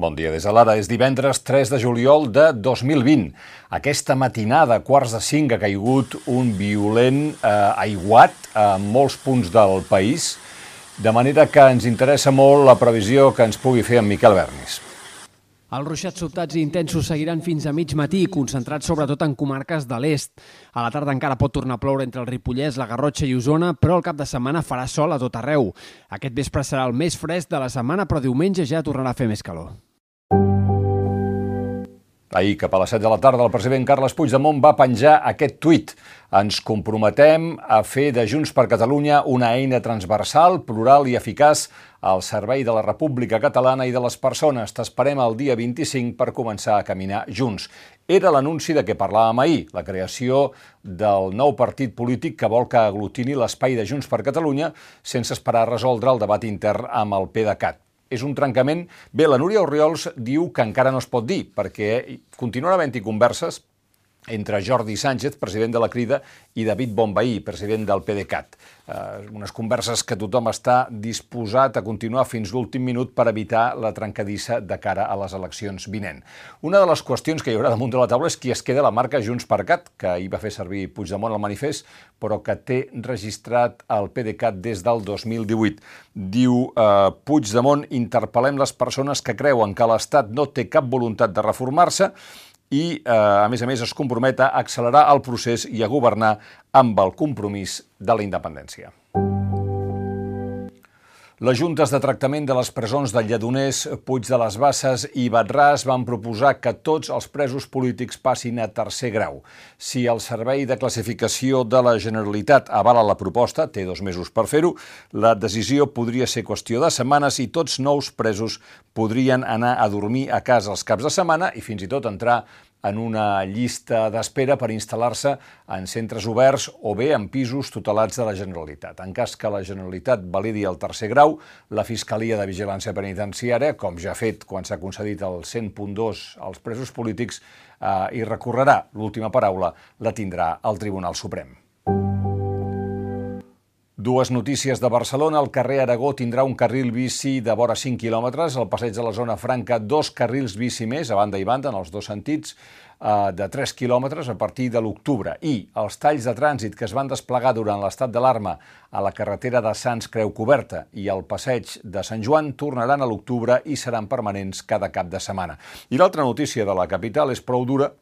Bon dia des de l'ara. És divendres 3 de juliol de 2020. Aquesta matinada, quarts de cinc, ha caigut un violent eh, aiguat a molts punts del país, de manera que ens interessa molt la previsió que ens pugui fer en Miquel Bernis. Els ruixats sobtats i intensos seguiran fins a mig matí, concentrats sobretot en comarques de l'est. A la tarda encara pot tornar a ploure entre el Ripollès, la Garrotxa i Osona, però el cap de setmana farà sol a tot arreu. Aquest vespre serà el més fresc de la setmana, però diumenge ja tornarà a fer més calor. Ahir, cap a les 7 de la tarda, el president Carles Puigdemont va penjar aquest tuit. Ens comprometem a fer de Junts per Catalunya una eina transversal, plural i eficaç al servei de la República Catalana i de les persones. T'esperem el dia 25 per començar a caminar junts. Era l'anunci de què parlàvem ahir, la creació del nou partit polític que vol que aglutini l'espai de Junts per Catalunya sense esperar a resoldre el debat intern amb el PDeCAT és un trencament. Bé, la Núria Oriols diu que encara no es pot dir, perquè continuarà havent-hi converses entre Jordi Sánchez, president de la Crida, i David Bombaí, president del PDeCAT. Eh, unes converses que tothom està disposat a continuar fins l'últim minut per evitar la trencadissa de cara a les eleccions vinent. Una de les qüestions que hi haurà damunt de la taula és qui es queda la marca Junts per Cat, que hi va fer servir Puigdemont al manifest, però que té registrat el PDeCAT des del 2018. Diu eh, Puigdemont, interpel·lem les persones que creuen que l'Estat no té cap voluntat de reformar-se i, eh, a més a més, es compromet a accelerar el procés i a governar amb el compromís de la independència. Les juntes de tractament de les presons de Lledoners, Puig de les Basses i Batràs van proposar que tots els presos polítics passin a tercer grau. Si el Servei de Classificació de la Generalitat avala la proposta, té dos mesos per fer-ho, la decisió podria ser qüestió de setmanes i tots nous presos podrien anar a dormir a casa els caps de setmana i fins i tot entrar en una llista d'espera per instal·lar-se en centres oberts o bé en pisos tutelats de la Generalitat. En cas que la Generalitat validi el tercer grau, la Fiscalia de Vigilància Penitenciària, com ja ha fet quan s'ha concedit el 100.2 als presos polítics, eh, i recorrerà. L'última paraula la tindrà el Tribunal Suprem. Dues notícies de Barcelona. El carrer Aragó tindrà un carril bici de vora 5 quilòmetres. El passeig de la zona franca, dos carrils bici més, a banda i banda, en els dos sentits, eh, de 3 quilòmetres a partir de l'octubre. I els talls de trànsit que es van desplegar durant l'estat d'alarma a la carretera de Sants Creu Coberta i al passeig de Sant Joan tornaran a l'octubre i seran permanents cada cap de setmana. I l'altra notícia de la capital és prou dura.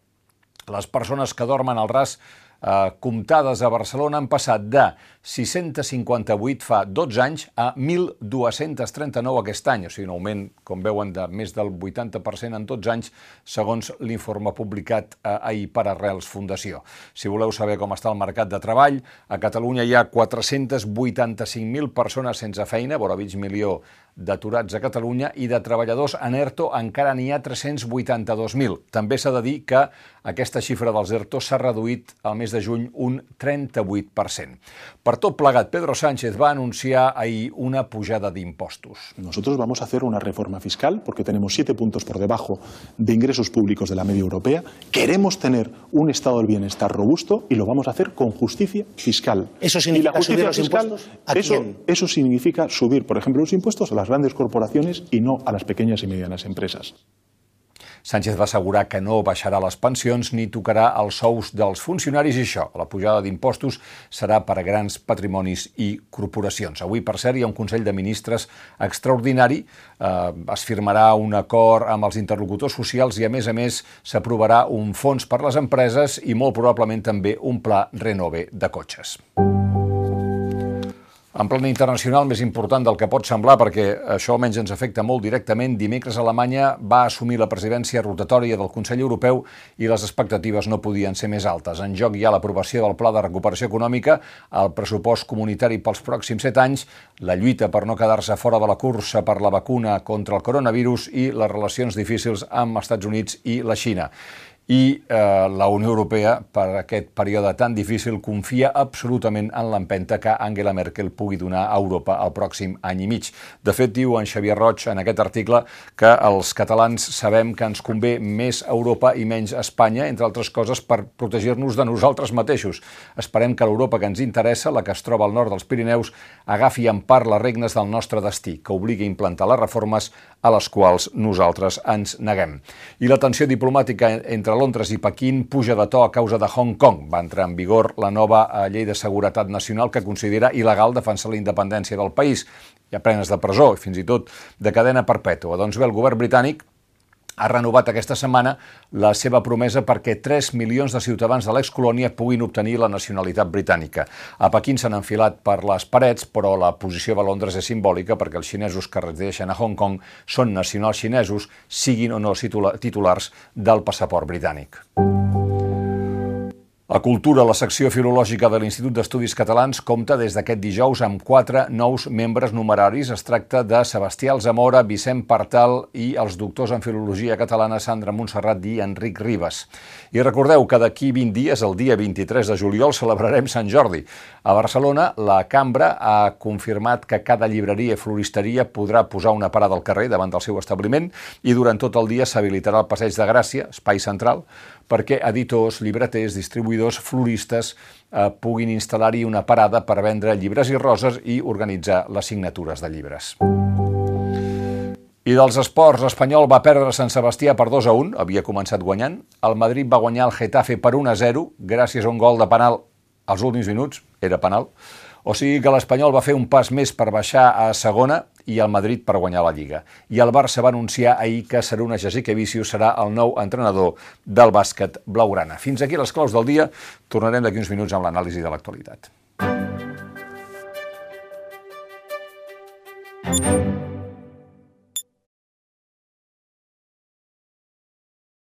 Les persones que dormen al ras eh, comptades a Barcelona han passat de 658 fa 12 anys a 1.239 aquest any, o sigui, un augment, com veuen, de més del 80% en 12 anys, segons l'informe publicat eh, ahir per Arrels Fundació. Si voleu saber com està el mercat de treball, a Catalunya hi ha 485.000 persones sense feina, vora mig milió d'aturats a Catalunya i de treballadors en ERTO encara n'hi ha 382.000. També s'ha de dir que aquesta xifra dels ERTO s'ha reduït al mes de juny un 38%. Per tot plegat, Pedro Sánchez va anunciar ahir una pujada d'impostos. Nosotros vamos a hacer una reforma fiscal porque tenemos siete puntos por debajo de ingresos públicos de la media europea. Queremos tener un estado del bienestar robusto y lo vamos a hacer con justicia fiscal. ¿Eso significa subir los impuestos? ¿A eso, quién? eso significa subir, por ejemplo, los impuestos a las grandes corporaciones y no a las pequeñas y medianas empresas. Sánchez va assegurar que no baixarà les pensions ni tocarà els sous dels funcionaris i això, la pujada d'impostos, serà per a grans patrimonis i corporacions. Avui, per cert, hi ha un Consell de Ministres extraordinari, eh, es firmarà un acord amb els interlocutors socials i, a més a més, s'aprovarà un fons per les empreses i molt probablement també un pla renove de cotxes. En plana internacional, més important del que pot semblar, perquè això almenys ens afecta molt directament, dimecres Alemanya va assumir la presidència rotatòria del Consell Europeu i les expectatives no podien ser més altes. En joc hi ha l'aprovació del Pla de Recuperació Econòmica, el pressupost comunitari pels pròxims set anys, la lluita per no quedar-se fora de la cursa per la vacuna contra el coronavirus i les relacions difícils amb els Estats Units i la Xina. I eh, la Unió Europea, per aquest període tan difícil, confia absolutament en l'empenta que Angela Merkel pugui donar a Europa el pròxim any i mig. De fet, diu en Xavier Roig en aquest article que els catalans sabem que ens convé més Europa i menys Espanya, entre altres coses, per protegir-nos de nosaltres mateixos. Esperem que l'Europa que ens interessa, la que es troba al nord dels Pirineus, agafi en part les regnes del nostre destí, que obligui a implantar les reformes a les quals nosaltres ens neguem. I la tensió diplomàtica entre Londres i Pequín puja de to a causa de Hong Kong. Va entrar en vigor la nova eh, llei de seguretat nacional que considera il·legal defensar la independència del país. Hi ha penes de presó i fins i tot de cadena perpètua. Doncs bé, el govern britànic ha renovat aquesta setmana la seva promesa perquè 3 milions de ciutadans de l'excolònia puguin obtenir la nacionalitat britànica. A Pequín s'han enfilat per les parets, però la posició de Londres és simbòlica perquè els xinesos que resideixen a Hong Kong són nacionals xinesos, siguin o no titulars del passaport britànic. La cultura, la secció filològica de l'Institut d'Estudis Catalans, compta des d'aquest dijous amb quatre nous membres numeraris. Es tracta de Sebastià Alzamora, Vicent Partal i els doctors en filologia catalana Sandra Montserrat i Enric Ribes. I recordeu que d'aquí 20 dies, el dia 23 de juliol, celebrarem Sant Jordi. A Barcelona, la Cambra ha confirmat que cada llibreria i floristeria podrà posar una parada al carrer davant del seu establiment i durant tot el dia s'habilitarà el Passeig de Gràcia, espai central, perquè editors, llibreters, distribuïdors, floristes eh, puguin instal·lar-hi una parada per vendre llibres i roses i organitzar les signatures de llibres. I dels esports, l'Espanyol va perdre Sant Sebastià per 2 a 1, havia començat guanyant. El Madrid va guanyar el Getafe per 1 a 0, gràcies a un gol de penal als últims minuts, era penal. O sigui que l'Espanyol va fer un pas més per baixar a segona i el Madrid per guanyar la Lliga. I el Barça va anunciar ahir que Saruna Jasikevicio serà el nou entrenador del bàsquet blaugrana. Fins aquí les claus del dia. Tornarem d'aquí uns minuts amb l'anàlisi de l'actualitat.